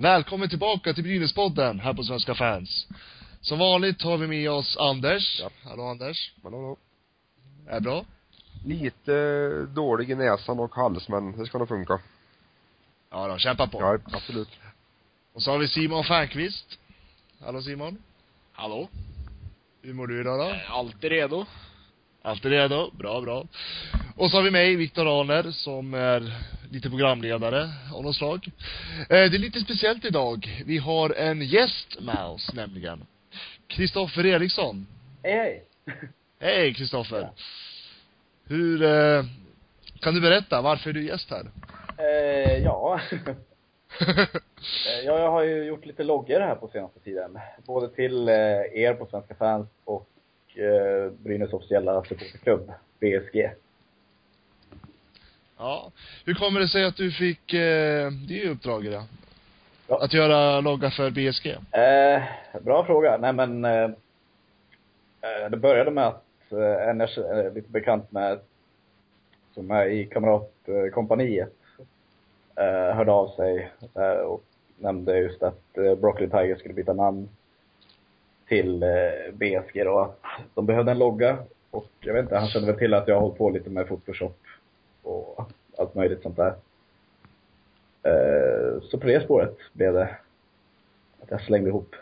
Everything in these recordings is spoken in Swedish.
Välkommen tillbaka till Brynäspodden här på Svenska fans. Som vanligt har vi med oss Anders. Ja. Hallå Anders. Hallå, hallå. Är bra? Lite dålig i näsan och hals, men det ska nog funka. Ja då, kämpa på. Ja, absolut. Och så har vi Simon Fernqvist. Hallå Simon. Hallå? Hur mår du idag då? Eh, Alltid redo. Alltid redo? Bra, bra. Och så har vi mig, Viktor Arner, som är lite programledare av något slag. Eh, det är lite speciellt idag. Vi har en gäst med oss nämligen. Kristoffer Eriksson. Hej, hej. Hej Kristoffer. Hur, eh, kan du berätta, varför är du gäst här? Eh, ja. Eh, ja, jag har ju gjort lite loggor här på senaste tiden. Både till er på Svenska fans och Brynäs officiella supporterklubb, BSG. Ja. Hur kommer det sig att du fick eh, det uppdraget då? Ja. Att göra logga för BSG? Eh, bra fråga. Nej men, eh, eh, det började med att eh, en jag är lite bekant med, som är i kamratkompaniet, eh, hörde av sig eh, och nämnde just att eh, Broccoli Tiger skulle byta namn till eh, BSG då, att de behövde en logga. Och jag vet inte, han kände väl till att jag har hållit på lite med Photoshop möjligt sånt där. Eh, så på det spåret blev det att jag slängde ihop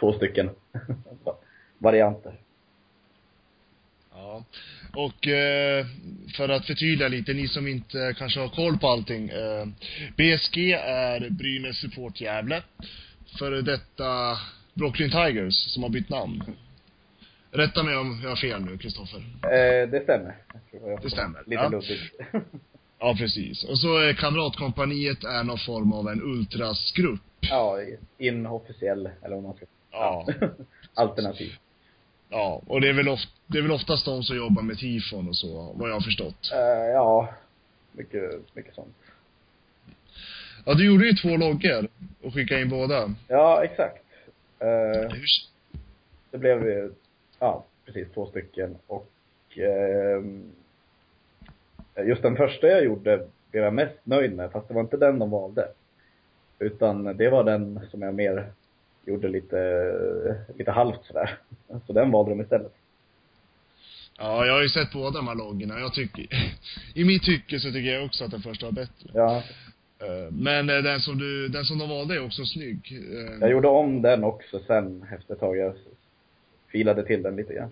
två stycken varianter. Ja. Och eh, för att förtydliga lite, ni som inte kanske har koll på allting. Eh, BSG är Brynäs Support Gävle. Före detta Brooklyn Tigers som har bytt namn. Rätta mig om jag har fel nu, Kristoffer. Eh, det stämmer. Jag tror jag Det stämmer, Lite ja. luddigt. Ja, precis. Och så är Kamratkompaniet är någon form av en ultrasgrupp. ja, inofficiell, eller vad man ska Ja. Alternativ. Ja, och det är väl, of, det är väl oftast de som jobbar med tifon och så, vad jag har förstått. Eh, ja, mycket, mycket sånt. Ja, du gjorde ju två loggor och skickade in båda. Ja, exakt. Eh, Hur, det blev ju, ja, precis två stycken och ehm, just den första jag gjorde blev jag mest nöjd med, fast det var inte den de valde. Utan det var den som jag mer gjorde lite, lite halvt sådär. Så den valde de istället. Ja, jag har ju sett båda de här loggorna. Jag tycker, i mitt tycke så tycker jag också att den första var bättre. Ja, Eh, Men eh, den som du, den som de valde är också snygg. Eh, jag gjorde om den också sen efter ett tag. Jag filade till den lite grann.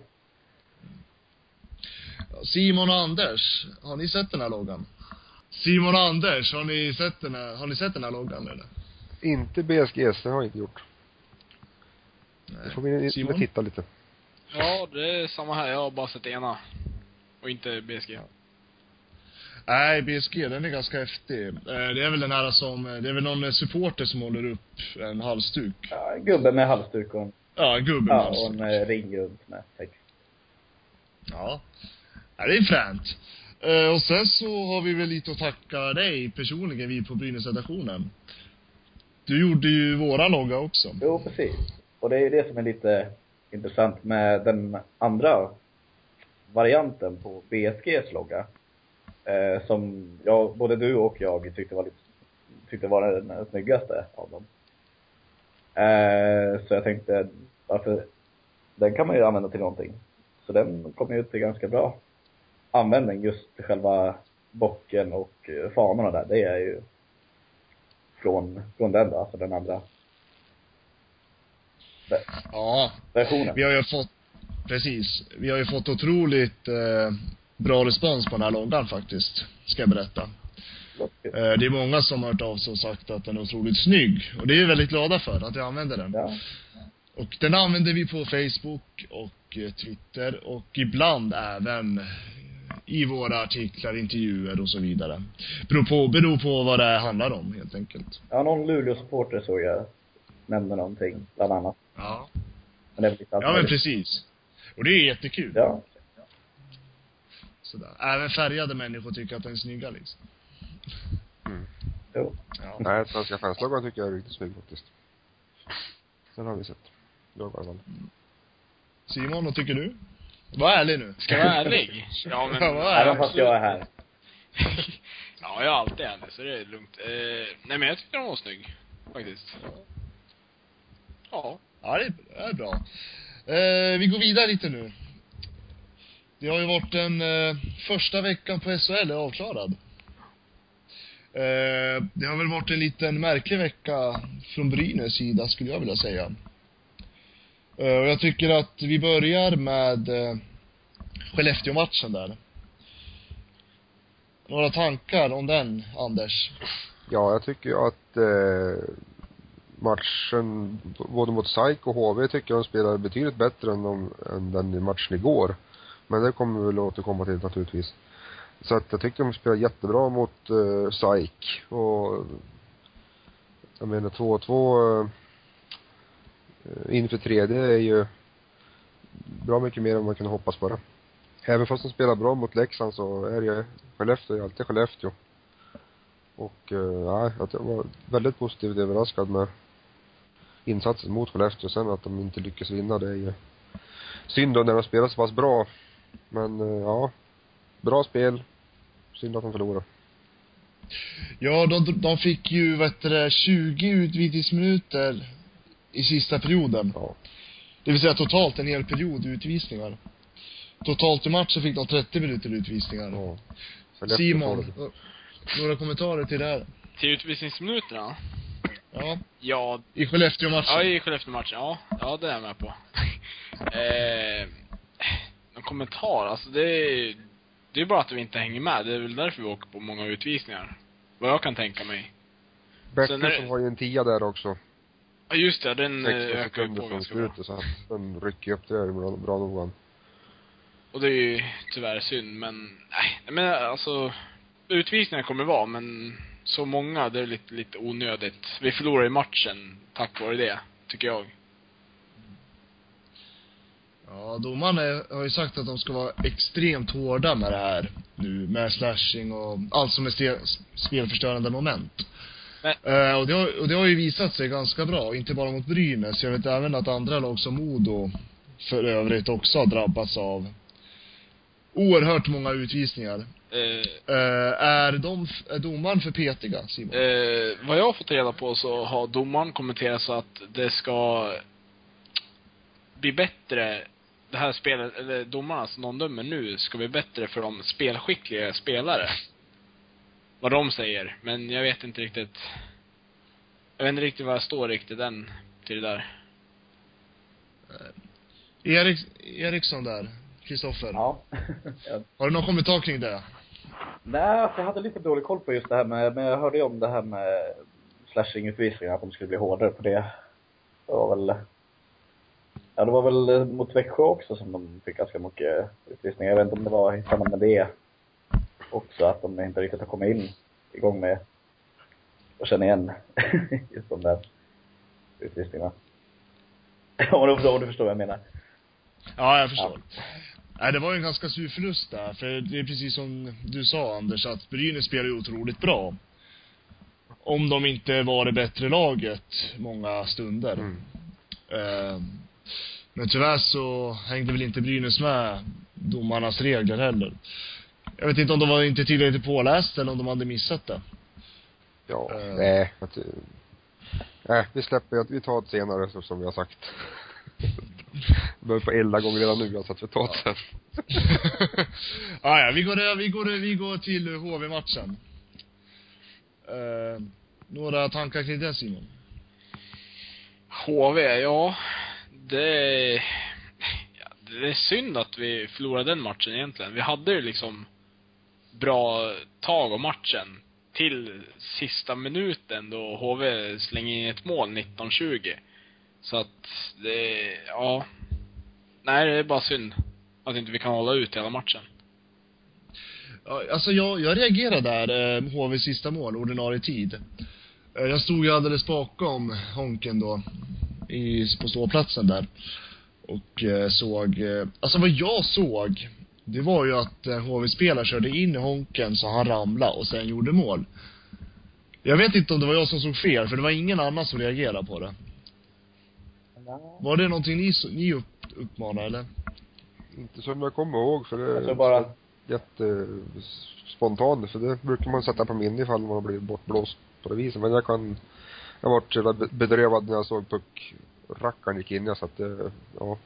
Simon och Anders, har ni sett den här loggan? Simon och Anders, har ni sett den här, har ni sett den här loggan eller? Inte BSGS, det har jag inte gjort. Nej. Det får vi Simon? titta lite. Ja, det är samma här. Jag har bara sett ena. Och inte BSG. Nej, BSG, den är ganska häftig. Eh, Det är väl den här som, det är väl någon supporter som håller upp en halsduk. Ja, en gubbe med halsduk och en, Ja, en gubbe med ja, och halsduk. en eh, ring runt med text. Ja ja. det är fränt. Eh, och sen så har vi väl lite att tacka dig personligen, vi på Brynäsredaktionen. Du gjorde ju våra logga också. Jo, precis. Och det är ju det som är lite intressant med den andra varianten på BSGs logga. Eh, som jag, både du och jag tyckte var lite, tyckte var den, den snyggaste av dem. Eh, så jag tänkte, varför, den kan man ju använda till någonting. Så den kom ju till ganska bra användning, just själva bocken och eh, fanorna där. Det är ju från, från den då, alltså den andra Ja, versionen. vi har ju fått, precis, vi har ju fått otroligt eh, bra respons på den här loggan faktiskt, ska jag berätta. Eh, det är många som har hört av sig och sagt att den är otroligt snygg. Och det är vi väldigt glada för, att jag använder den. Ja. Och den använder vi på Facebook och eh, Twitter och ibland även i våra artiklar, intervjuer och så vidare. Beror på, beror på vad det handlar om helt enkelt. Ja, någon Luleå-supporter såg jag nämnde någonting, bland annat. Ja. Men det är lite Ja men precis. Och det är jättekul. Ja. Sådär. Även färgade människor tycker att den är snygga liksom. Mm. Jo. Ja. Nej, Svenska fansloggan tycker jag är riktigt snygg faktiskt. Den har vi sett. Jag i alla fall. Simon, vad tycker du? Var ärlig nu. Ska jag vara ärlig? Ja, men... Ja, Även fast jag är här. ja, jag är alltid ärlig, så det är lugnt. Eh, nej, men jag tyckte den var snygg. Faktiskt. Ja. Ja, det är, det är bra. Eh, vi går vidare lite nu. Det har ju varit den eh, första veckan på SHL är avklarad. Eh, det har väl varit en liten märklig vecka från Brynäs sida skulle jag vilja säga. Eh, och jag tycker att vi börjar med eh, Skellefteå-matchen där. Några tankar om den, Anders? Ja, jag tycker ju att eh, matchen, både mot SAIK och HV, tycker jag de spelade betydligt bättre än, de, än den matchen igår. Men det kommer vi väl återkomma till naturligtvis. Så att jag tycker de spelar jättebra mot eh, SAIK och jag menar 2-2 eh, Eh, inför tredje är ju bra mycket mer än man kunde hoppas på det. Även fast de spelar bra mot Leksand så är det ju Skellefteå är alltid Skellefteå. Och, eh, ja, jag var väldigt positivt överraskad med insatsen mot Skellefteå. Sen att de inte lyckas vinna, det är ju synd då när de spelar så pass bra. Men, eh, ja. Bra spel. Synd att de förlorade. Ja, de, de fick ju, vad heter det, 20 utvisningsminuter i sista perioden. Ja. Det vill säga totalt en hel period utvisningar. Totalt i matchen fick de 30 minuter utvisningar. ja. Simon, några kommentarer till det här? Till utvisningsminuterna? Ja, Ja, i Skellefteå-matchen. ja i Skellefteå-matchen. Ja, ja det är jag med på. eh, någon kommentar? Alltså det är, det är bara att vi inte hänger med. Det är väl därför vi åker på många utvisningar. Vad jag kan tänka mig. Är det- har ju en tia där också. Ja just det, den 16 ökar ju på ganska bra. slutet så att den rycker ju upp det där bra, bra nog. Och det är ju tyvärr synd, men nej, men alltså utvisningar kommer vara, men så många, det är lite, lite onödigt. Vi förlorar i matchen tack vare det, tycker jag. Ja, domarna är- har ju sagt att de ska vara extremt hårda med det här nu, med slashing och allt som är spelförstörande moment. Men- Eh, och, det har, och det har ju visat sig ganska bra, inte bara mot Brynäs. Jag vet även att andra lag som Modo för övrigt också har drabbats av oerhört många utvisningar. Eh, Eh, är de, är domaren för petiga, Simon? eh, vad jag har fått reda på så har domaren kommenterat så att det ska bli bättre, det här spelet, eller domarna som de dömer nu, ska bli bättre för de spelskickliga spelare. Vad de säger, men jag vet inte riktigt. Jag vet inte riktigt vad jag står riktigt än till det där. Erik, Eriksson där, Kristoffer. Ja. ja. Har du någon kommentar kring det? Nej, alltså jag hade lite dålig koll på just det här med, men jag hörde ju om det här med slashing-utvisningar, att de skulle bli hårdare på det. Det var väl, ja det var väl mot Växjö också som de fick ganska mycket utvisningar. Jag vet inte om det var i samband med det också, att de inte riktigt har kommit in igång med att känna igen just de där utvisningarna. om, du, om du förstår vad jag menar. Ja, jag förstår. Nej, det var ju en ganska sur förlust där, för det är precis som du sa Anders, att Brynäs spelar ju otroligt bra. Om de inte var det bättre laget många stunder. Mm. Eh, men tyvärr så hängde väl inte Brynäs med domarnas regler heller. Jag vet inte om de var inte tillräckligt pålästa eller om de hade missat det. Ja, Eh. nej. Att, nej, vi släpper. Vi tar det senare så som vi har sagt. Vi börjar på elda gånger redan nu, så att vi tar det sen. ah, ja, vi går, vi går, vi går till HV-matchen. Eh, några tankar kring det Simon? HV, ja. Det är, ja, det är synd att vi förlorade den matchen egentligen. Vi hade ju liksom bra tag om matchen till sista minuten då HV slänger in ett mål 19-20. Så att det, ja. Nej, det är bara synd att inte vi kan hålla ut hela matchen. Alltså jag, jag reagerade där, eh, HVs sista mål, ordinarie tid. Eh, jag stod ju alldeles bakom Honken då, i, på ståplatsen där. Och eh, såg, eh, alltså vad jag såg, det var ju att eh, HV-spelare körde in i Honken så han ramlade och sen gjorde mål. Jag vet inte om det var jag som såg fel, för det var ingen annan som reagerade på det. Var det någonting ni, ni upp, uppmanade eller? Inte som jag kommer ihåg, för det Jag tror bara, jättespontant, för det brukar man sätta på minne ifall man har blivit bortblåst på det viset. Men jag kan, jag vart bedrövad när jag såg puckrackaren gick in. Jag satt, eh, ja.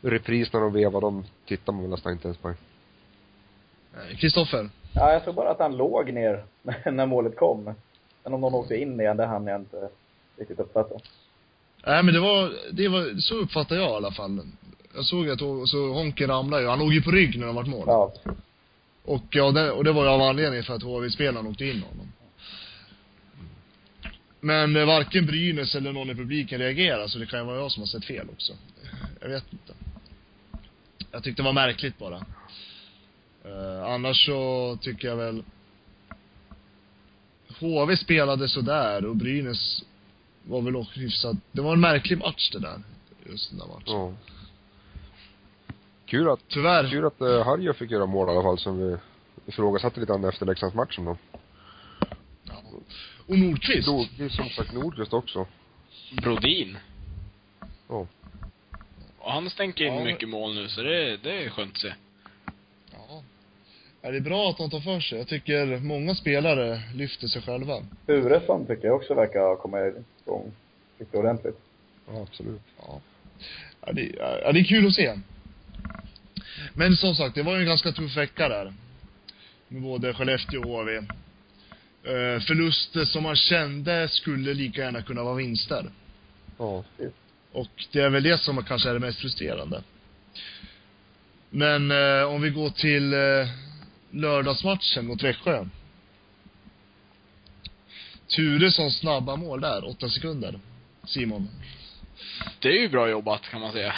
Repris när de vevade, de tittar man väl nästan inte ens på. Kristoffer? Ja, jag såg bara att han låg ner när målet kom. Men om någon åkte in igen, det hann jag inte riktigt uppfatta. Nej men det var, det var, så uppfattar jag i alla fall. Jag såg att så Honken ramlade ju. Han låg ju på rygg när det vart mål. Ja. Och ja, det, och det var ju av anledning för att HV-spelaren åkte in honom. Men eh, varken Brynäs eller någon i publiken reagerade, så det kan ju vara jag som har sett fel också. Jag vet inte. Jag tyckte det var märkligt bara. Eh, annars så tycker jag väl HV spelade sådär och Brynäs var väl också hyfsat, det var en märklig match det där. Just den där matchen. Ja. Kul att, Tyvärr. kul att uh, Harjo fick göra mål i alla fall som vi ifrågasatte lite grann efter Leksandsmatchen då. Och Nordqvist. Nordqvist, som sagt Nordqvist också. Brodin. Ja. Och han stänker in Ja, mycket mål nu, så det, det är skönt att se. Ja. Ja, det är bra att de tar för sig. Jag tycker många spelare lyfter sig själva. Turesson tycker jag också verkar ha kommit igång riktigt ordentligt. Ja, absolut. Ja. Ja, det, ja, det är kul att se. Men som sagt, det var ju en ganska tuff vecka där. Med både Skellefteå och HV. Eh, förluster som man kände skulle lika gärna kunna vara vinster. Ja. Och det är väl det som kanske är det mest frustrerande. Men eh, om vi går till eh, lördagsmatchen mot Växjö. Turessons snabba mål där, åtta sekunder. Simon. Det är ju bra jobbat, kan man säga.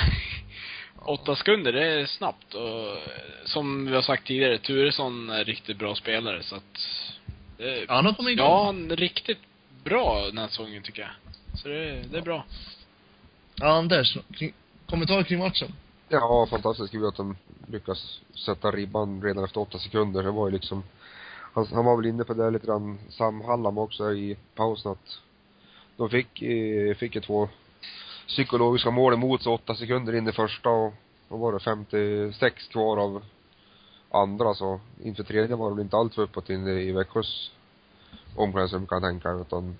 Åtta sekunder, det är snabbt och som vi har sagt tidigare, Turesson är riktigt bra spelare så att det, Han har kommit igång. Ja, han är riktigt bra den här säsongen tycker jag. Så det, det är bra. Anders, kring, kommentar kring matchen? Ja, fantastiskt kul att de lyckas sätta ribban redan efter åtta sekunder. Det var ju liksom, han, han var väl inne på det lite grann, Sam Hallam också i pausen att de fick, eh, fick ju två psykologiska mål emot sig åtta sekunder in i första och då var det 56 kvar av andra så inför tredje var det väl inte allt för uppåt in i Växjös omklädningsrum kan jag tänka utan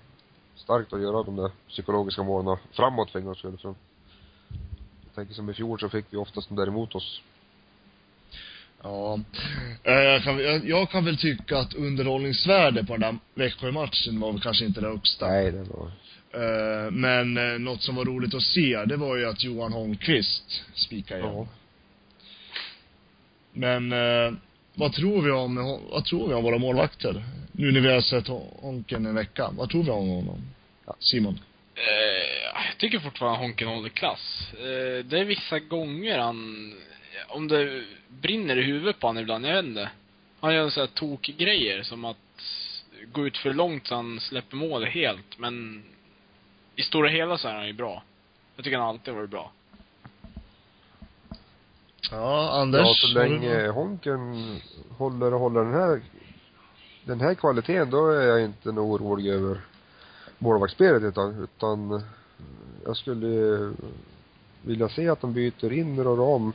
starkt att göra de där psykologiska målen framåt för en gångs skull. Så jag tänker som i fjol så fick vi oftast de där emot oss. Ja. Eh, Jag kan, jag, jag kan väl tycka att underhållningsvärde på den där Växjö-matchen var väl kanske inte det högsta. Nej, det var Eh, Men eh, något som var roligt att se, det var ju att Johan Holmqvist spikade igen. Ja. Men vad tror vi om, vad tror vi om våra målvakter? Nu när vi har sett Honken en vecka. Vad tror vi om honom? Simon? Eh, jag tycker fortfarande Honken håller klass. Eh, det är vissa gånger han, om det brinner i huvudet på honom ibland, jag vet inte. Han gör så här tokgrejer som att gå ut för långt så han släpper målet helt, men i stora hela så är han ju bra. Jag tycker han alltid har varit bra. Ja, Anders? Ja, så länge? Honken håller, håller den här, den här kvaliteten, då är jag inte nog orolig över målvaktsspelet utan, utan jag skulle vilja se att de byter in och om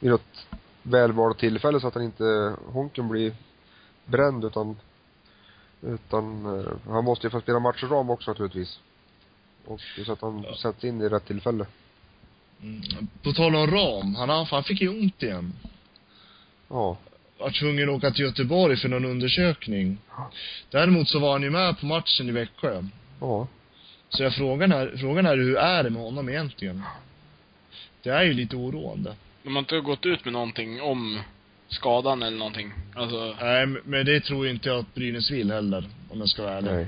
vid något välvalt tillfälle så att han inte, Honken blir bränd utan, utan eh, han måste ju få spela matcher ram också naturligtvis. Och så att han Ja. sätts in i rätt tillfälle. På tal om ram, han, han, han fick ju ont igen. Ja. Var tvungen att åka till Göteborg för någon undersökning. Däremot så var han ju med på matchen i Växjö. Ja. Så jag frågan är, frågan är hur är det med honom egentligen? Det är ju lite oroande. De har inte gått ut med någonting om skadan eller någonting. Alltså, Nej, men det tror jag inte jag att Brynäs vill heller, om jag ska vara ärlig. Nej.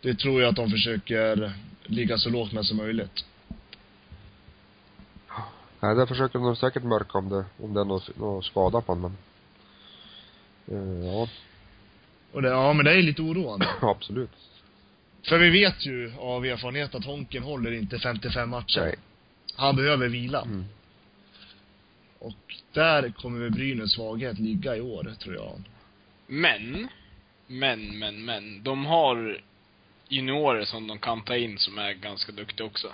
Det tror jag att de försöker ligga så lågt med som möjligt. Nej, där försöker de säkert mörka om det, om det är någon, någon skada på honom. Eh, ja, Och det, ja men det är lite oroande. absolut. För vi vet ju av erfarenhet att Honken håller inte 55 matcher. Nej. Han behöver vila. Mm. Och där kommer väl Brynäs svaghet ligga i år, tror jag. men, men, men, men. De har juniorer som de kan ta in som är ganska duktiga också.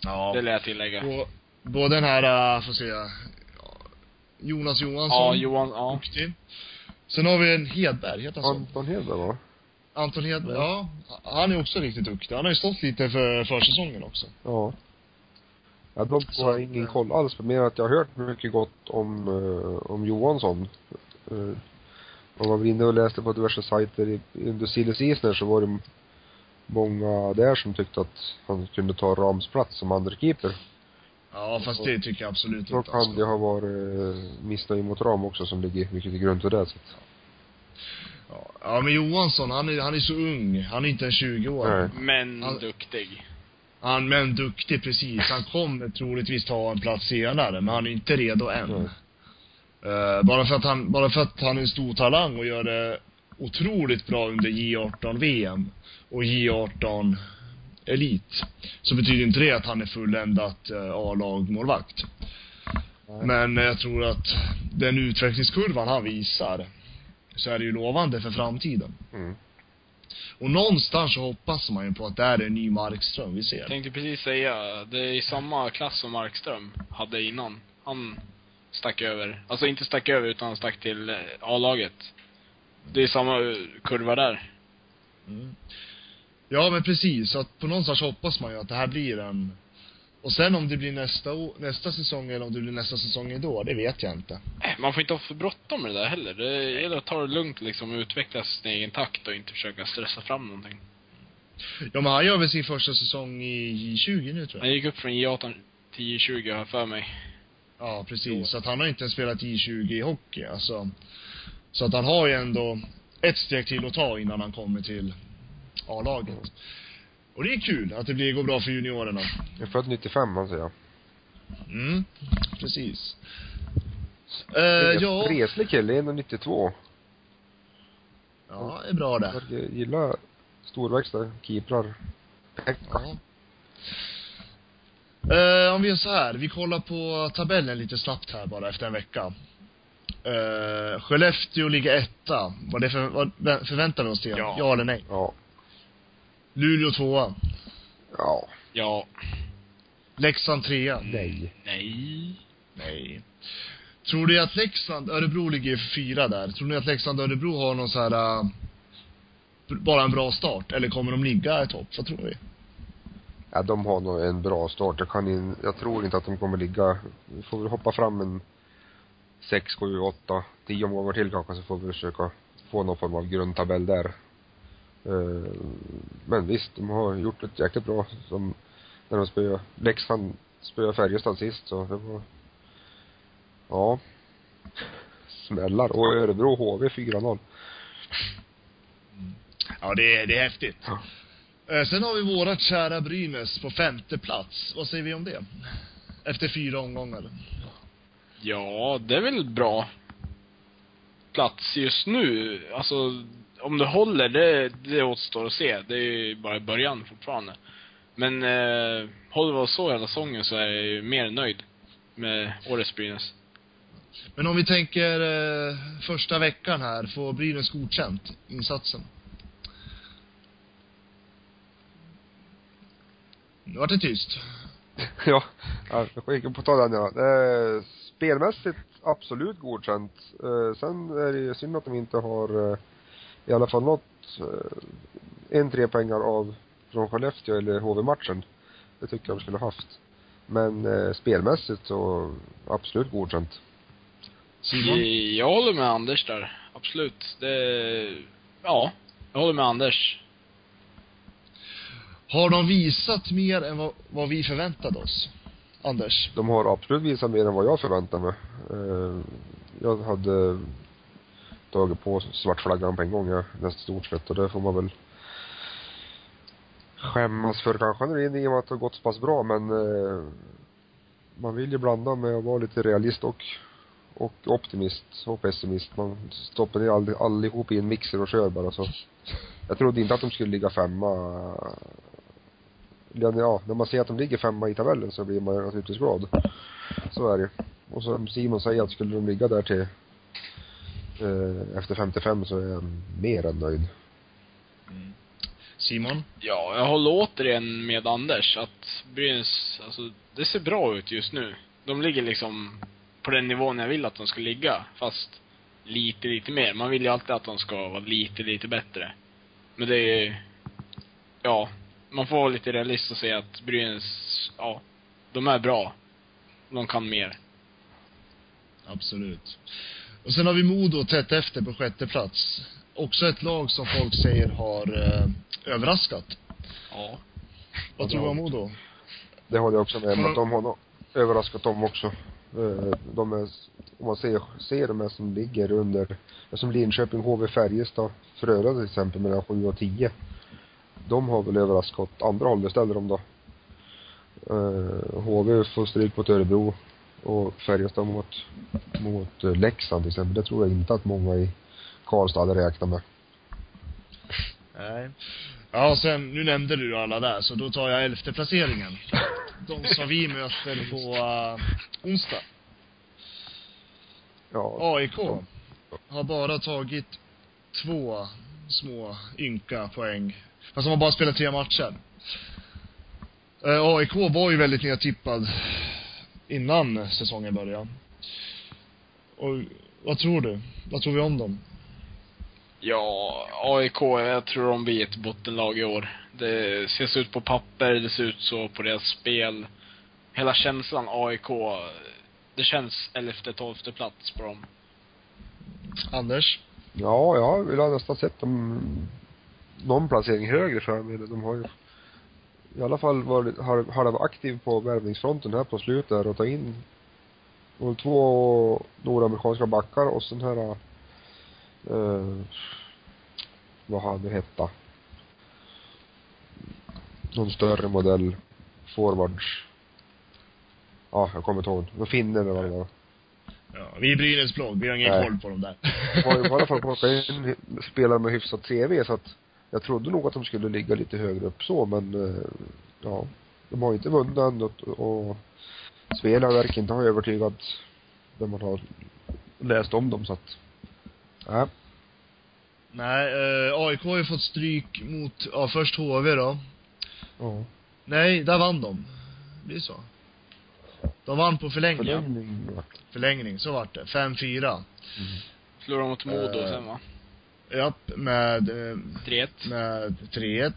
Ja. Det lär jag tillägga. Och både den här, äh, får se, ja, Jonas Johansson. Ja, Johan, ja. Duktig. Sen har vi en Hedberg, heter han så? Anton Hedberg va? Anton Hedberg, ja. Han är också riktigt duktig. Han har ju stått lite för försäsongen också. Ja. Ja, de Så har att, ingen koll alls på, mer att jag har hört mycket gott om, eh, om Johansson. Uh, om man var inne och läste på diverse sajter i, under Silles Isner så var det många där som tyckte att han kunde ta Rams plats som andra keeper. Ja, fast det tycker jag absolut Då inte. kan Alltså. det ha varit uh, missnöje mot Ram också som ligger mycket till grund för det. Så. Ja. ja, men Johansson, han är, han är så ung. Han är inte en 20 år. Nej. Men Han- duktig. Han, men duktig precis. Han kommer troligtvis ta en plats senare, men han är inte redo än. Nej. Eh, bara för att han, bara för att han är en stor talang och gör det otroligt bra under J18 VM och J18 Elit, så betyder inte det att han är fulländat uh, A-lag-målvakt. Men eh, jag tror att den utvecklingskurvan han visar, så är det ju lovande för framtiden. Mm. Och någonstans så hoppas man ju på att det är en ny Markström vi ser. Jag tänkte precis säga, det är i samma klass som Markström hade innan. Han stack över. Alltså inte stack över, utan han stack till eh, A-laget. Det är samma eh, kurva där. Mm. Ja men precis, så att på någonstans hoppas man ju att det här blir en och sen om det blir nästa, nästa säsong eller om det blir nästa säsong då, det vet jag inte. Man får inte ha för bråttom med det där heller. Det gäller att ta det lugnt liksom och utveckla sin egen takt och inte försöka stressa fram någonting. Ja men han gör väl sin första säsong i J20 nu tror Han jag. gick upp från J18 till J20 har för mig. Ja precis, så att han har inte ens spelat J20 i hockey alltså. Så att han har ju ändå ett steg till att ta innan han kommer till A-laget. Och det är kul att det blir, går bra för juniorerna. Jag är född 95 man säger. Mm, precis. Eh, Uh, ja. Reslig kille, 1,92. Ja, det är bra det. Jag gillar storväxta keeprar. Ja. Eh, om vi gör så här, vi kollar på tabellen lite snabbt här bara efter en vecka. Eh, Skellefteå ligger etta. Vad det för, vad förväntar vi oss det? Ja. ja eller nej? Ja. Luleå tvåa. Ja. Ja. Leksand trea. Nej. Nej. Nej. Tror du att Leksand, Örebro ligger fyra där. Tror ni att Leksand och Örebro har någon så här eh, bara en bra start? Eller kommer de ligga i topp? Vad tror vi? Ja, de har nog en bra start. Jag kan in, jag tror inte att de kommer ligga, vi får väl hoppa fram en sex, sju, åtta, tio omgångar till kanske så får vi försöka få någon form av grundtabell där. Eh, Men visst, de har gjort ett jäkligt bra som när de spöade, Leksand spöade Färjestad sist så det var, ja. Smällar. Och Örebro HV 4-0. Ja, det är, det är häftigt. Ja. Eh, Sen har vi vårat kära Brynäs på femte plats. Vad säger vi om det? Efter fyra omgångar. Ja, det är väl bra plats just nu. Alltså, om det håller, det, det återstår att se. Det är ju bara i början fortfarande. Men eh, håller oss så hela säsongen så är jag ju mer nöjd med årets Brynäs. Men om vi tänker eh, första veckan här, får Brynäs godkänt insatsen? Nu vart det tyst. ja, ja, jag får inte på ta den ja. Eh, spelmässigt absolut godkänt. Eh, sen är det ju synd att de inte har eh, i alla fall nått eh, en trepoängare av från Skellefteå eller HV-matchen. Det tycker jag de skulle ha haft. Men eh, spelmässigt så absolut godkänt. Simon? Jag håller med Anders där. Absolut. Det, ja, jag håller med Anders. Har de visat mer än vad, vad vi förväntade oss? Anders? De har absolut visat mer än vad jag förväntade mig. Eh, jag hade tagit på svartflaggan på en gång, ja, nästan stort sett. Och det får man väl skämmas för kanske när det i och med att det har gått så pass bra, men eh, man vill ju blanda med att vara lite realist och, och optimist och pessimist. Man stoppar ner all, allihop i en mixer och kör bara så. Jag trodde inte att de skulle ligga femma. Ja, när man ser att de ligger femma i tabellen så blir man ju naturligtvis glad. Så är det Och som Simon säger att skulle de ligga där till efter 55 så är jag mer än nöjd. Simon? Ja, jag håller återigen med Anders att Brynäs, alltså, det ser bra ut just nu. De ligger liksom på den nivån jag vill att de ska ligga, fast lite, lite mer. Man vill ju alltid att de ska vara lite, lite bättre. Men det är, ja, man får vara lite realist och säga att Brynäs, ja, de är bra. De kan mer. Absolut. Och sen har vi Modo tätt efter på sjätte plats. Också ett lag som folk säger har eh, överraskat. Ja. Vad tror du om Modo? Det håller jag också med om, att de har nog överraskat dem också. Eh, De är, om man ser, ser de här som ligger under, som Linköping, HV, Färjestad, Frölunda till exempel, mellan 7 och 10. De har väl överraskat åt andra hållet istället de då. Eh, HV får stryk mot Örebro och Färjestad mot, mot eh, Leksand till exempel. Det tror jag inte att många i Karlstad hade räknat med. Nej. Ja, och sen, nu nämnde du alla där, så då tar jag elfte placeringen. De som vi möter på uh, onsdag. Ja. AIK har bara tagit två små ynka poäng. Fast de har bara spelat tre matcher. Eh, AIK var ju väldigt nedtippad innan säsongen började. Och vad tror du? Vad tror vi om dem? Ja, AIK, jag tror de blir ett bottenlag i år. Det ser så ut på papper, det ser ut så på deras spel. Hela känslan AIK, det känns 11-12 plats på dem. Anders? Ja, jag vill ha nästan sett dem någon placering högre för mig. De har ju i alla fall varit, har, har de varit aktiv på värvningsfronten här på slutet och ta in och två nordamerikanska backar och sen här eh, vad hade det hetta? Någon större modell forwards. Ja, jag kommer inte ihåg. Någon finne eller vad det var. Ja, vi är Brynäs blogg, vi har ingen Nej. koll på dem där. De har i alla fall plockat in spelare med hyfsat CV så att jag trodde nog att de skulle ligga lite högre upp så men eh, ja, de har ju inte vunnit än och, och Svela verkar inte ha övertygat när man har läst om dem så att ja, Nej, eh, AIK har ju fått stryk mot, ja först HV då. ja. Nej, där vann de. Det blir så. De vann på förlängning. Förlängning Förlängning, så vart det. 5-4. Förlorade mot Modo Eh. sen va? Japp, med, eh, 3-1. med 3-1.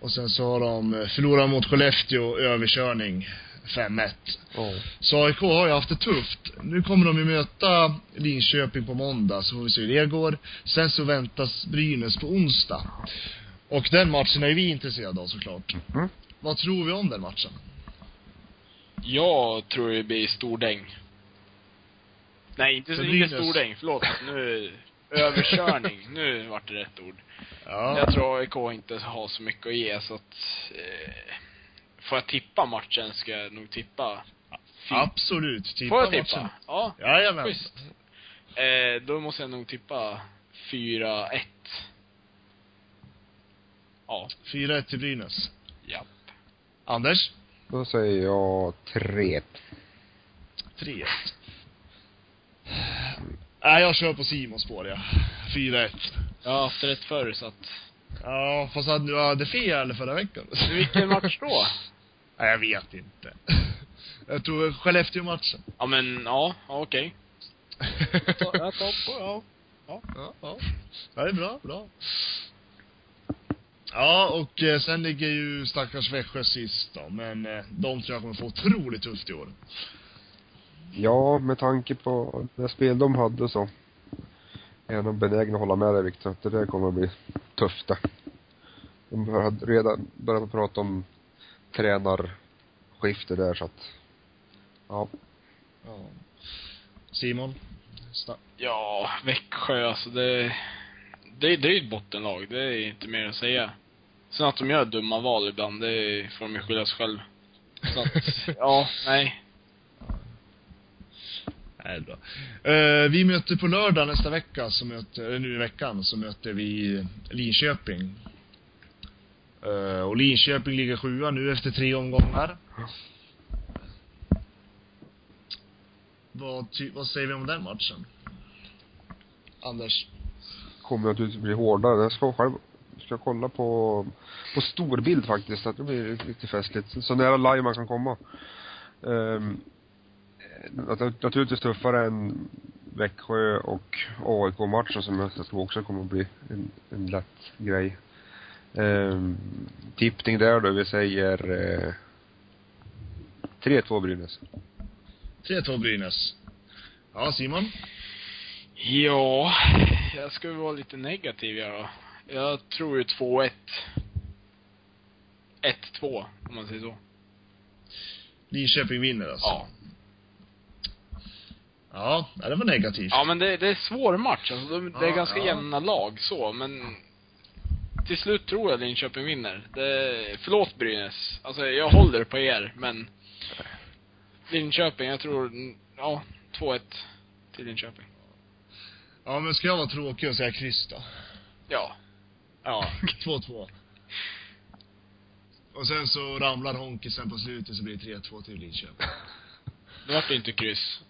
Och sen så har de eh, förlorat mot Skellefteå, överkörning, 5-1. ja. Så AIK har ju haft det tufft. Nu kommer de ju möta Linköping på måndag, så får vi se hur det går. Sen så väntas Brynäs på onsdag. Och den matchen är vi intresserade av såklart. Mm. Vad tror vi om den matchen? Jag tror det blir stordäng. Nej, inte, För inte stordäng, förlåt. Nu, överkörning. nu vart det rätt ord. Ja. Jag tror AIK inte har så mycket att ge, så att... Eh, får jag tippa matchen ska jag nog tippa... fy- Absolut. Tippa Får jag tippa? matchen. Ja, Jajamän. schysst. Eh, då måste jag nog tippa 4-1. Ja, 4-1 till Brynäs. ja. Anders? Då säger jag 3 3-1. Nej, jag kör på Simons spår, ja. 4-1. Jag har haft rätt förr, så att... Ja, fast hade du hade fel förra veckan. Vilken match då? Nej, jag vet inte. Jag tror Skellefteå-matchen. Ja, men, ja, ja, okej. Tar- jag tar på, ja. Ja, ja. Ja, det är bra, bra. Ja, och eh, sen ligger ju stackars Växjö sist då, men eh, de tror jag kommer få otroligt tufft i år. Ja, med tanke på det spel de hade så är jag nog benägen att hålla med dig Viktor, att det där kommer att bli tufft det. De hade redan börjat prata om tränarskifte där så att, ja. Ja. Simon? Sta- Ja, Växjö, alltså det... Det, det är ju ett bottenlag, det är inte mer att säga. Sen att de gör dumma val ibland, det får de ju skylla sig själv. Så att, ja, nej. Nej, bra. Eh, vi möter på lördag nästa vecka, så möter, eller nu i veckan, så möter vi Linköping. Eh, och Linköping ligger sjua nu efter tre omgångar. Vad, ty, vad säger vi om den matchen? Anders? Kommer naturligtvis bli hårdare. Jag ska själv, ska kolla på, på storbild faktiskt, att det blir lite festligt. Så nära live man kan komma. Um, naturligtvis tuffare än Växjö och AIK-matchen som jag tror också kommer att bli en, en lätt grej. Ehm, tippning där då, vi säger eh, 3-2 Brynäs. 3-2 Brynäs. Ja, Simon? Ja, jag ska vara lite negativ jag då. Jag tror ju 2-1. 1-2, om man säger så. Linköping vinner alltså? Ja. Ja, det var negativt. Ja, men det, det är svår match. Alltså, de, det är ganska ja. jämna lag så, men till slut tror jag Linköping vinner. Det, förlåt Brynäs. Alltså, jag håller på er, men Linköping, jag tror, ja, 2-1 till Linköping. Ja, men ska jag vara tråkig och säga kryss då? Ja. Ja, 2-2. Och sen så ramlar Honkisen på slutet så blir det 3-2 till Linköping. Det vart ju inte kryss.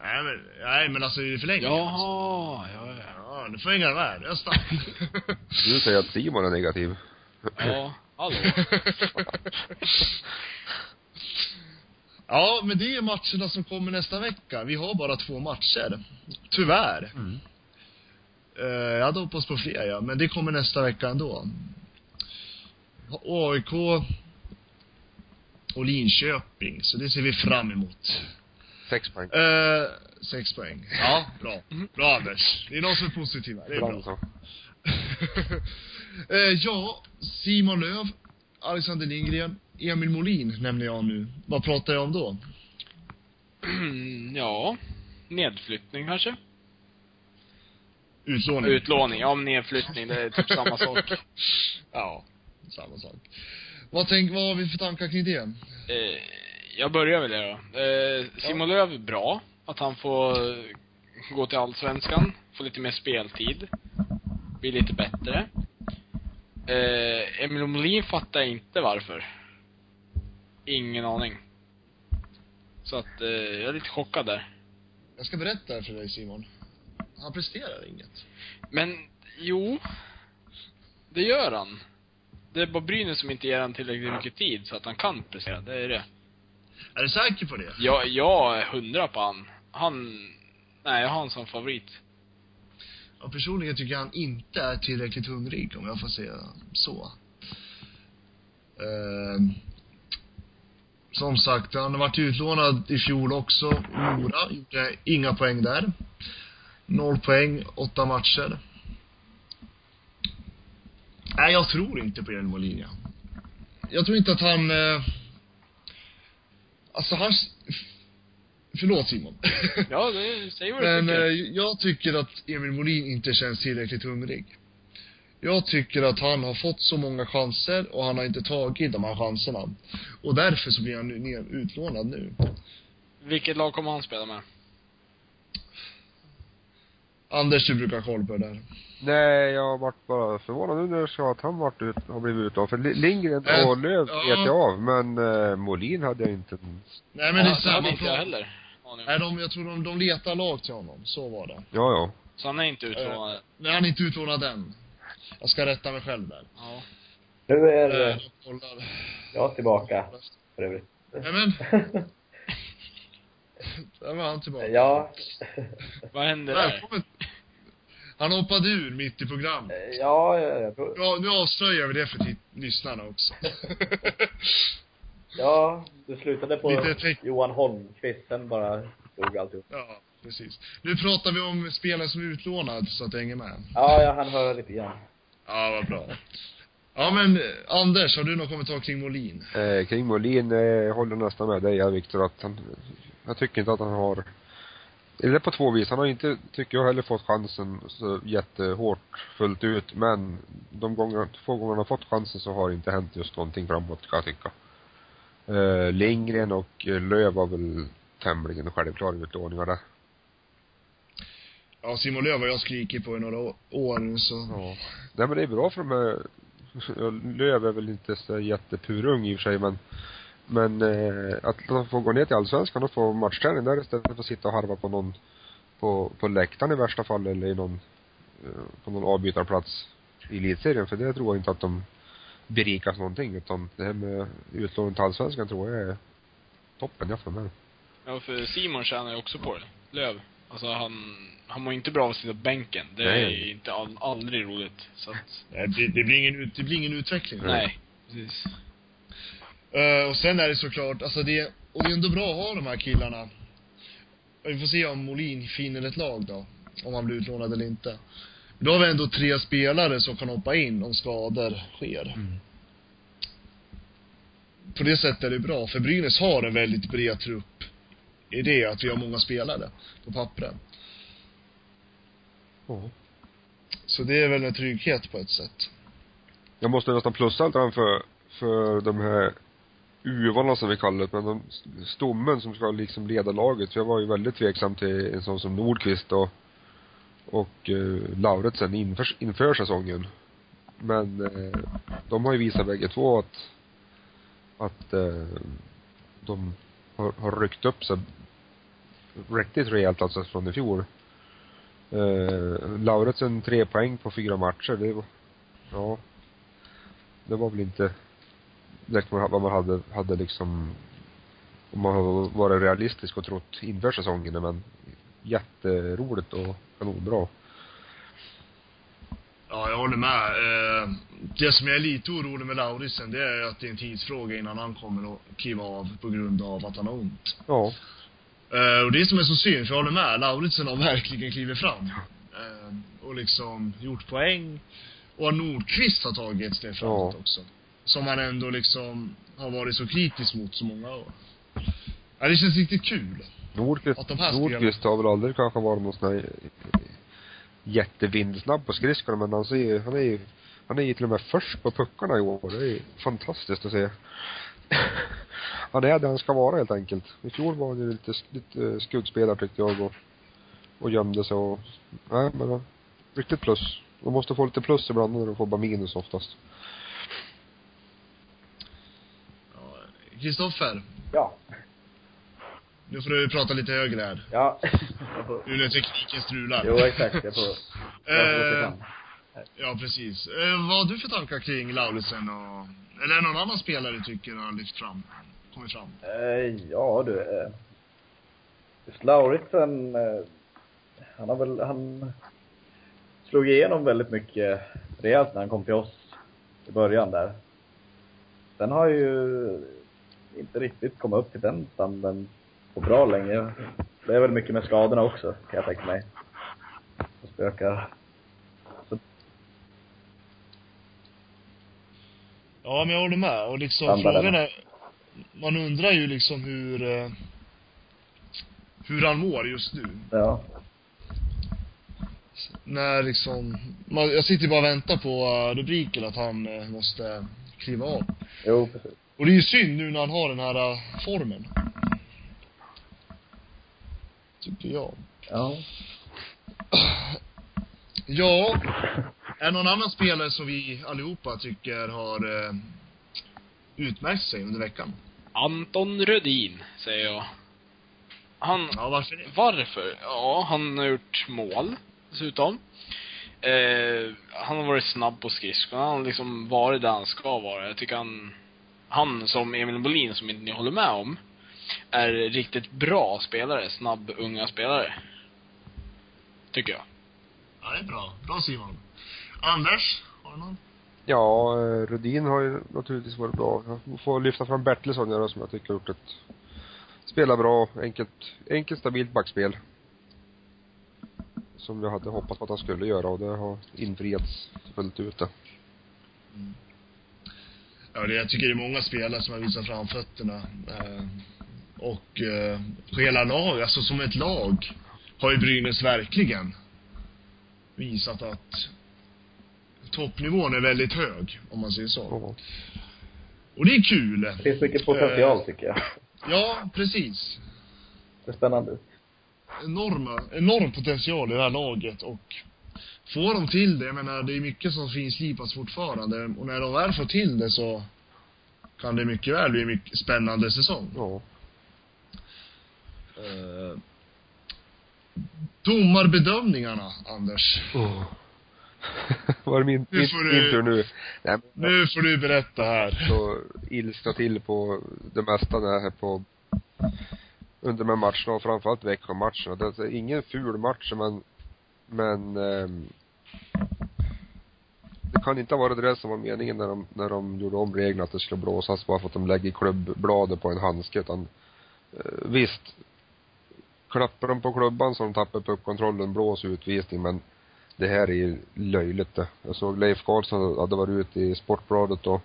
Nej men, nej men alltså i förlängningen. Jaha, ja, ja. Ja, nu får jag med. Jag stannar. Du säger att Simon är negativ. Ja, hallå. ja, men det är matcherna som kommer nästa vecka. Vi har bara två matcher. Tyvärr. Mm. Eh, jag hade hoppats på fler ja, men det kommer nästa vecka ändå. AIK och Linköping, så det ser vi fram emot. Sex poäng. Eh, sex poäng. Ja, bra. Bra Anders. Det är någon som är positiv här. Det är Bra bra. Eh, ja, Simon Löv, Alexander Lindgren, Emil Molin nämner jag nu. Vad pratar jag om då? ja. Nedflyttning kanske? Utlåning. Utlåning, ja men nedflyttning, det är typ samma sak. Ja, samma sak. Vad tänk, vad har vi för tankar kring det? Eh, jag börjar väl det då. Eh, Simon Löv är bra. Att han får eh, gå till Allsvenskan, få lite mer speltid. Bli lite bättre. Eh, Emil Molin fattar jag inte varför. Ingen aning. Så att, eh, jag är lite chockad där. Jag ska berätta för dig Simon. Han presterar inget. Men, jo. Det gör han. Det är bara Brynäs som inte ger han tillräckligt mycket tid så att han kan prestera. Det är det. Är du säker på det? Jag, jag är hundra på han. Han, nej jag har han som favorit. Ja, personligen tycker jag han inte är tillräckligt hungrig, om jag får säga så. Ehm, som sagt, han har varit utlånad i fjol också. Mora gjorde inga poäng där. Noll poäng, åtta matcher. Nej, jag tror inte på Emil Molin, ja. Jag tror inte att han... Eh, alltså han... Förlåt Simon. Ja, det, säg vad du Men tycker. eh, jag tycker att Emil Molin inte känns tillräckligt hungrig. Jag tycker att han har fått så många chanser och han har inte tagit de här chanserna. Och därför så blir han nu utlånad nu. Vilket lag kommer han spela med? Anders, du brukar ha koll på det där. Nej, jag har varit bara förvånad nu när du sa att han varit ut, har blivit utlånad. För Li- Lindgren Äh, och Löv ja. vet jag av, men eh, Molin hade jag inte Nej men det är samma inte prat. heller. Nej, de, jag tror de, de letar lag till honom. Så var det. Ja, ja. Så han är inte utlånad? Eh, nej, han är inte utlånad än. Jag ska rätta mig själv där. Ja. Nu är Eh, jag jag tillbaka, för övrigt. Nej men. Där var han tillbaka. ja, Vad händer där? Välkommen. Han hoppade ur mitt i programmet. ja, jag tror, Ja, nu avslöjar vi det för titt- lyssnarna också. ja, du slutade på Lite Johan Holmqvist, sen bara stod alltihop. ja, precis. Nu pratar vi om spelare som är utlånad, så att det hänger med. Ja, jag hann höra lite grann. Ja, vad bra. Ja, men eh, Anders, har du någon kommentar kring Molin? Eh, kring Molin, eh, jag håller nästan med dig, ja, Viktor, att han, jag tycker inte att han har, eller på två vis, han har inte, tycker jag heller fått chansen så jättehårt fullt ut, men de gånger, två gånger han har fått chansen så har det inte hänt just någonting framåt, kan jag tycka. Eh, Lindgren och Löv var väl tämligen självklara utlåningar där. Ja, Simon Löv har jag skrikit på i några år så. Ja. Nej men det är bra för de här, Löv är väl inte så jättepurung i och för sig men men eh, att de får gå ner till allsvenskan och få matchträning där istället för att sitta och harva på någon på, på läktaren i värsta fall eller i någon eh, på någon avbytarplats i elitserien för det tror jag inte att de berikas någonting utan det här med utlåning till allsvenskan tror jag är toppen jag för mig. Ja, för Simon tjänar ju också på det. Löv. Alltså han, han mår inte bra av att sitta på bänken. Det Nej. är ju inte all, aldrig roligt. Så att, Det, det, blir ingen, det blir ingen utveckling. nej. Precis. Eh, och sen är det såklart, alltså det, och det är ändå bra att ha de här killarna. Vi får se om Molin finner ett lag då. Om han blir utlånad eller inte. Då har vi ändå tre spelare som kan hoppa in om skador sker. Mm. På det sättet är det bra, för Brynäs har en väldigt bred trupp. I det att vi har många spelare på pappren. Ja. Så det är väl en trygghet på ett sätt. Jag måste nästan plussa lite grann för, för de här uvarna som vi kallar det, men de stommen som ska liksom leda laget. För jag var ju väldigt tveksam till en sån som Nordqvist och, och eh, Lauritsen inför, inför säsongen. Men eh, de har ju visat bägge två att, att eh, de har, har ryckt upp sig riktigt rejält alltså från i fjol. Eh, Lauritsen tre poäng på fyra matcher, det var, ja. Det var väl inte direkt vad man hade, hade liksom, om man hade varit realistisk och trott inför säsongen, men jätteroligt och kanonbra. Ja, jag håller med. Eh, det som jag är lite orolig med Lauritsen, det är att det är en tidsfråga innan han kommer att kliva av på grund av att han har ont. Ja. Eh, och det som är så synd, för jag håller med, Lauritsen har verkligen klivit fram. Eh, och liksom gjort poäng. Och Nordqvist har tagit ett steg framåt Ja. också. Som han ändå liksom har varit så kritisk mot så många år. Ja, det känns riktigt kul. Nordqvist, Att de här Nordqvist har väl aldrig kanske varit någon sån här jättevindsnabb på skridskorna, men han ser ju, han är ju, han är ju till och med först på puckarna i år. Det är ju fantastiskt att se. han är där han ska vara helt enkelt. I fjol var han ju lite, lite skuggspelare tyckte jag och, och gömde sig och, nej men ja, riktigt plus. De måste få lite plus ibland när de får bara minus oftast. Ja, Kristoffer, Ja. nu får du prata lite högre här. Ja. Nu när tekniken strular. jo, exakt. Jag får, jag Eh, ja, precis. Eh, vad har du för tankar kring Lauritsen och... Eller någon annan spelare du tycker har lyft fram? Kommit fram? Eh, ja du. Eh, just Lauritsen, eh, han har väl, han slog igenom väldigt mycket rejält när han kom till oss i början där. Sen har ju inte riktigt kommit upp till den standarden på bra länge. Det är väl mycket med skadorna också, kan jag tänka mig. Som spökar. Så, Ja, men jag håller med. Och liksom Standarden. frågan är... Man undrar ju liksom hur... Eh, hur han mår just nu. ja. När liksom... Man, jag sitter bara och väntar på eh, rubriken att han eh, måste kliva av. Jo, precis. Och det är ju synd nu när han har den här eh, formen. Tycker jag. Ja. Ja, är det någon annan spelare som vi allihopa tycker har eh, utmärkt sig under veckan? Anton Rödin, säger jag. Han, Ja, varför det? varför? Ja, han har gjort mål, dessutom. Eh, han har varit snabb på skridskorna, han har liksom varit där han ska vara. Jag tycker han, han som Emil Bolin, som inte ni håller med om, är riktigt bra spelare, snabb, unga spelare. Tycker jag. Ja, det är bra. Bra Simon. Anders, har du någon? Ja, eh, Rudin har ju naturligtvis varit bra. Jag får lyfta fram Bertilsson som jag tycker har gjort ett, spelar bra, enkelt, enkelt stabilt backspel. Som jag hade hoppats på att han skulle göra och det har infriats fullt ut det. Ja, det, jag tycker det är många spelare som har visat framfötterna. Eh, och eh, på hela lag, alltså som ett lag, har ju Brynäs verkligen visat att toppnivån är väldigt hög, om man säger så. Ja. Och det är kul. Det finns mycket potential tycker jag. Ja, precis. Det är spännande. Enorma, enorm potential i det här laget och får de till det, jag menar det är mycket som finslipas fortfarande och när de väl får till det så kan det mycket väl bli en mycket spännande säsong. Ja. Eh, domarbedömningarna, Anders. Oh. Var det min, Nu min, du- min nu? Nej, men Nu får du berätta här. så ilskna till på det mesta när jag är på under de här matcherna och framförallt veckomatcherna. Det är ingen ful match men, men eh, det kan inte ha varit det som var meningen när de, när de gjorde om reglerna att det skulle blåsas bara för att de lägger klubbbladet på en handske utan eh, visst, klappar de på klubban så de tappar puckkontrollen, blås utvisning men det här är ju löjligt det. Jag såg Leif Karlsson hade varit ute i Sportbladet och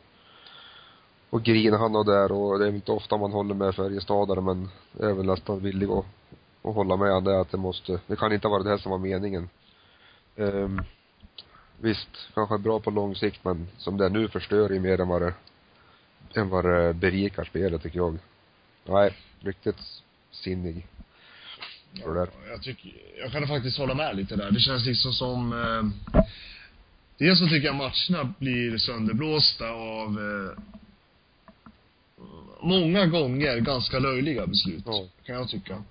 och grinade han och där och det är inte ofta man håller med Färjestadare men jag är väl nästan villig att, att hålla med om det att det måste, det kan inte vara det här som var meningen. Um, visst, kanske bra på lång sikt men som det är nu förstör ju mer än vad det, än vad det berikar spelet tycker jag. Nej, riktigt sinnig. Ja, jag tycker, jag kan faktiskt hålla med lite där. Det känns liksom som eh, Dels så tycker jag matcherna blir sönderblåsta av eh, många gånger ganska löjliga beslut, ja. kan jag tycka.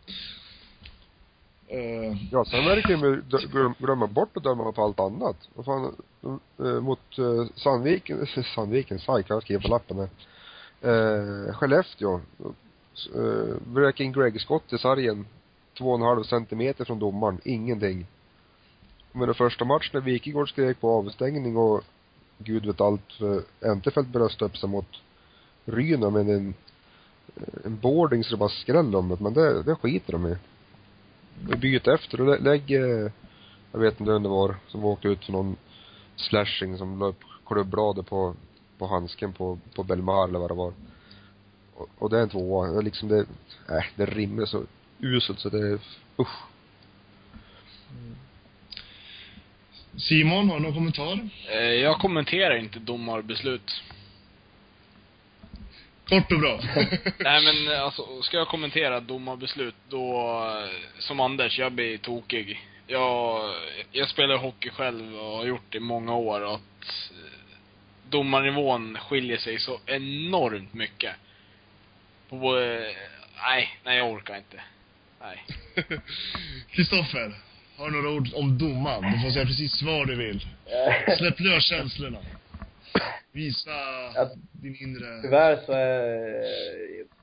Uh, ja, sen verkar de glömma bort att döma på allt annat. Vad fan, uh, mot uh, Sandviken, Sandviken, Sajk, jag skriver på lappen här. Uh, Skellefteå, uh, in Greg-skott i sargen, två och en halv centimeter från domaren, ingenting. Men den första matchen när Wikegård skrek på avstängning och gud vet allt, för Entefelt bröstade upp sig mot Ryna med en, en boarding så det bara skrällde om det, men det, det skiter de i. Byter efter och lägger, jag vet inte vem det var, som åkte ut för någon slashing som la upp klubbladet på, på handsken på, på Belmar eller vad det var. Och, och det är en tvåa. Det är liksom det, äh, det rimmar så uselt så det är, usch. Simon, har du någon kommentar? Eh, jag kommenterar inte domarbeslut. Kort och bra. Nej men alltså, ska jag kommentera domarbeslut då, som Anders, jag blir tokig. Jag, jag spelar hockey själv och har gjort det i många år och att domarnivån skiljer sig så enormt mycket. På, nej, nej jag orkar inte. Nej. Kristoffer, har du några ord om domaren? Du får säga precis vad du vill. Släpp lös känslorna. Visa ja, din inre... Tyvärr så är,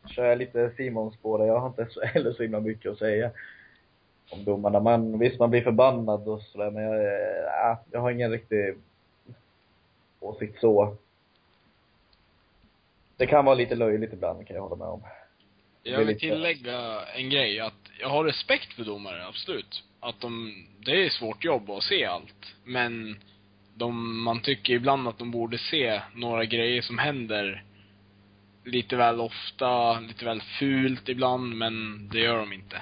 kör jag lite Simons spår Jag har inte så, heller så himla mycket att säga om domarna. Man, visst, man blir förbannad och sådär, men jag, ja, jag har ingen riktig åsikt så. Det kan vara lite löjligt ibland, kan jag hålla med om. Jag vill tillägga en grej, att jag har respekt för domare, absolut. Att de, det är svårt jobb att se allt. Men de, man tycker ibland att de borde se några grejer som händer lite väl ofta, lite väl fult ibland, men det gör de inte.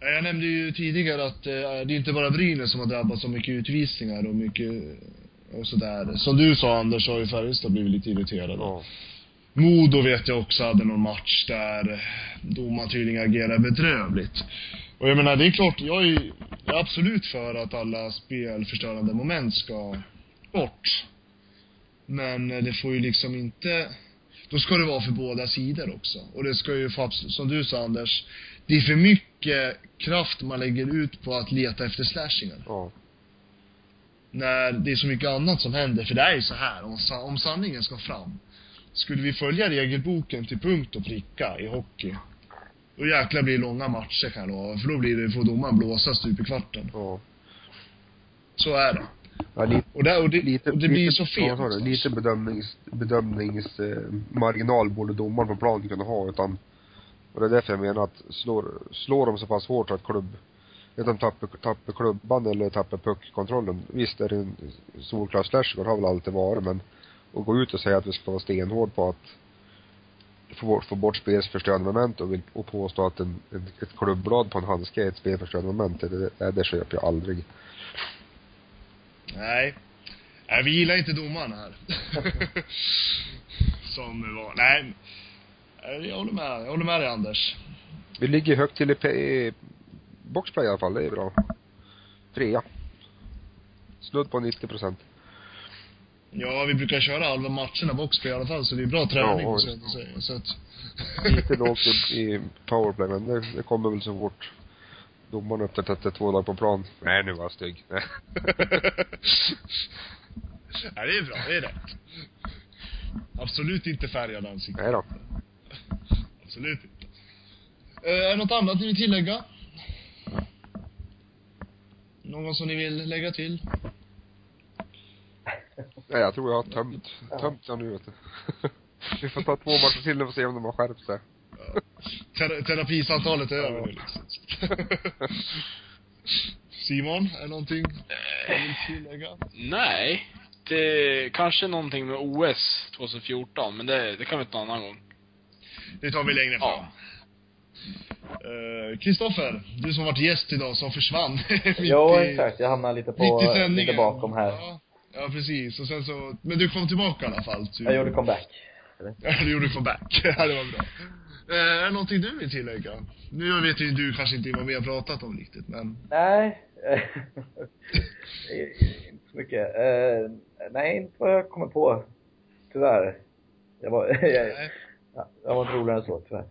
Jag nämnde ju tidigare att eh, det är inte bara Brynäs som har drabbats av mycket utvisningar och mycket och sådär. Som du sa Anders, så har ju Färjestad blivit lite irriterade. Ja. Modo vet jag också hade någon match där domaren tydligen agerade bedrövligt. Och jag menar, det är klart, jag är, jag är absolut för att alla spelförstörande moment ska bort. Men det får ju liksom inte, då ska det vara för båda sidor också. Och det ska ju få, som du sa Anders, det är för mycket kraft man lägger ut på att leta efter slashingar. Ja. När det är så mycket annat som händer. För det är ju så här, om, om sanningen ska fram. Skulle vi följa regelboken till punkt och pricka i hockey då jäklar blir det långa matcher kan jag lova. För då blir det, får domaren blåsa stup i kvarten. Ja. Så är det. Ja, lite, och, det, och det, lite, och det blir lite, så fel. Ja, lite bedömnings, bedömningsmarginal eh, borde domaren på planen kunna ha utan och det är därför jag menar att slår, slår de så pass hårt att klubb, att de tappar, tappar klubban eller tappar puckkontrollen. Visst är det en solklar slash, det har väl alltid varit men att gå ut och säga att vi ska vara stenhård på att få få bort spelförstörande moment och, vill, och påstå att en, ett klubblad på en handske är ett spelförstörande moment, det, det, det köper jag aldrig. Nej. Nej, vi gillar inte domarna här. Som var, nej. Jag håller med, jag håller med dig Anders. Vi ligger högt till i, i boxplay i alla fall, det är bra. Trea. Snudd på 90 procent. Ja, vi brukar köra halva matcherna boxplay i alla fall, så det är bra träning, ja, så att säga. Så att... Lite lågt i powerplay, men det, det kommer väl så fort domaren upptäckte två lag på plan. Nej, nu var jag stygg. Nej. Nej, det är bra. Det är rätt. Absolut inte färgad ansikte. Nej då. Absolut inte. Eh, är det något annat ni vill tillägga? Någon som ni vill lägga till? Nej, jag tror jag har tömt, tömt den nu vet du. Vi får ta två matcher till och se om de har skärpt sig. Ter terapisamtalet är över nu liksom. Simon, är det någonting du vill tillägga? Nej. Det, kanske någonting med OS 2014, men det, det kan vi ta en annan gång. Det tar vi längre fram. Ja. Eh, Kristoffer, du som varit gäst idag, som försvann Jo, i, exakt. Jag hamnar lite på, lite bakom här. Ja, ja, precis. Och sen så, men du kom tillbaka i alla fall. Typ. Jag gjorde comeback. Ja, du gjorde comeback. ja, det var bra. Eh, är det någonting du vill tillägga? Nu vet ju du kanske inte vad vi har pratat om riktigt, men Nej. inte så mycket. Eh, nej, inte vad jag kommer på. Tyvärr. Jag var, jag, jag var inte roligare än så, tyvärr.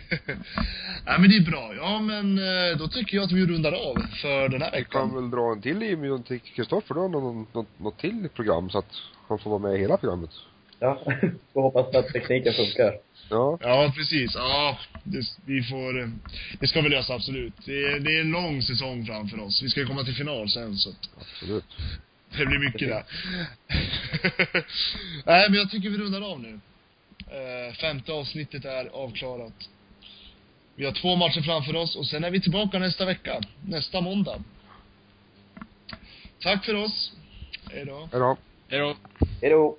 Nej men det är bra. Ja men eh, då tycker jag att vi rundar av för den här Vi kan veckan. väl dra en till inbjudan till Kristoffer då, något, något, något till program så att han får vara med i hela programmet. ja, får hoppas att tekniken funkar. Ja, Ja precis. Ja, det, vi får, eh, det ska vi lösa absolut. Det är, det är en lång säsong framför oss. Vi ska ju komma till final sen så att absolut. det blir mycket där. Nej men jag tycker vi rundar av nu. Eh, femte avsnittet är avklarat. Vi har två matcher framför oss och sen är vi tillbaka nästa vecka. Nästa måndag. Tack för oss. Hej då. Hej då. Hej då.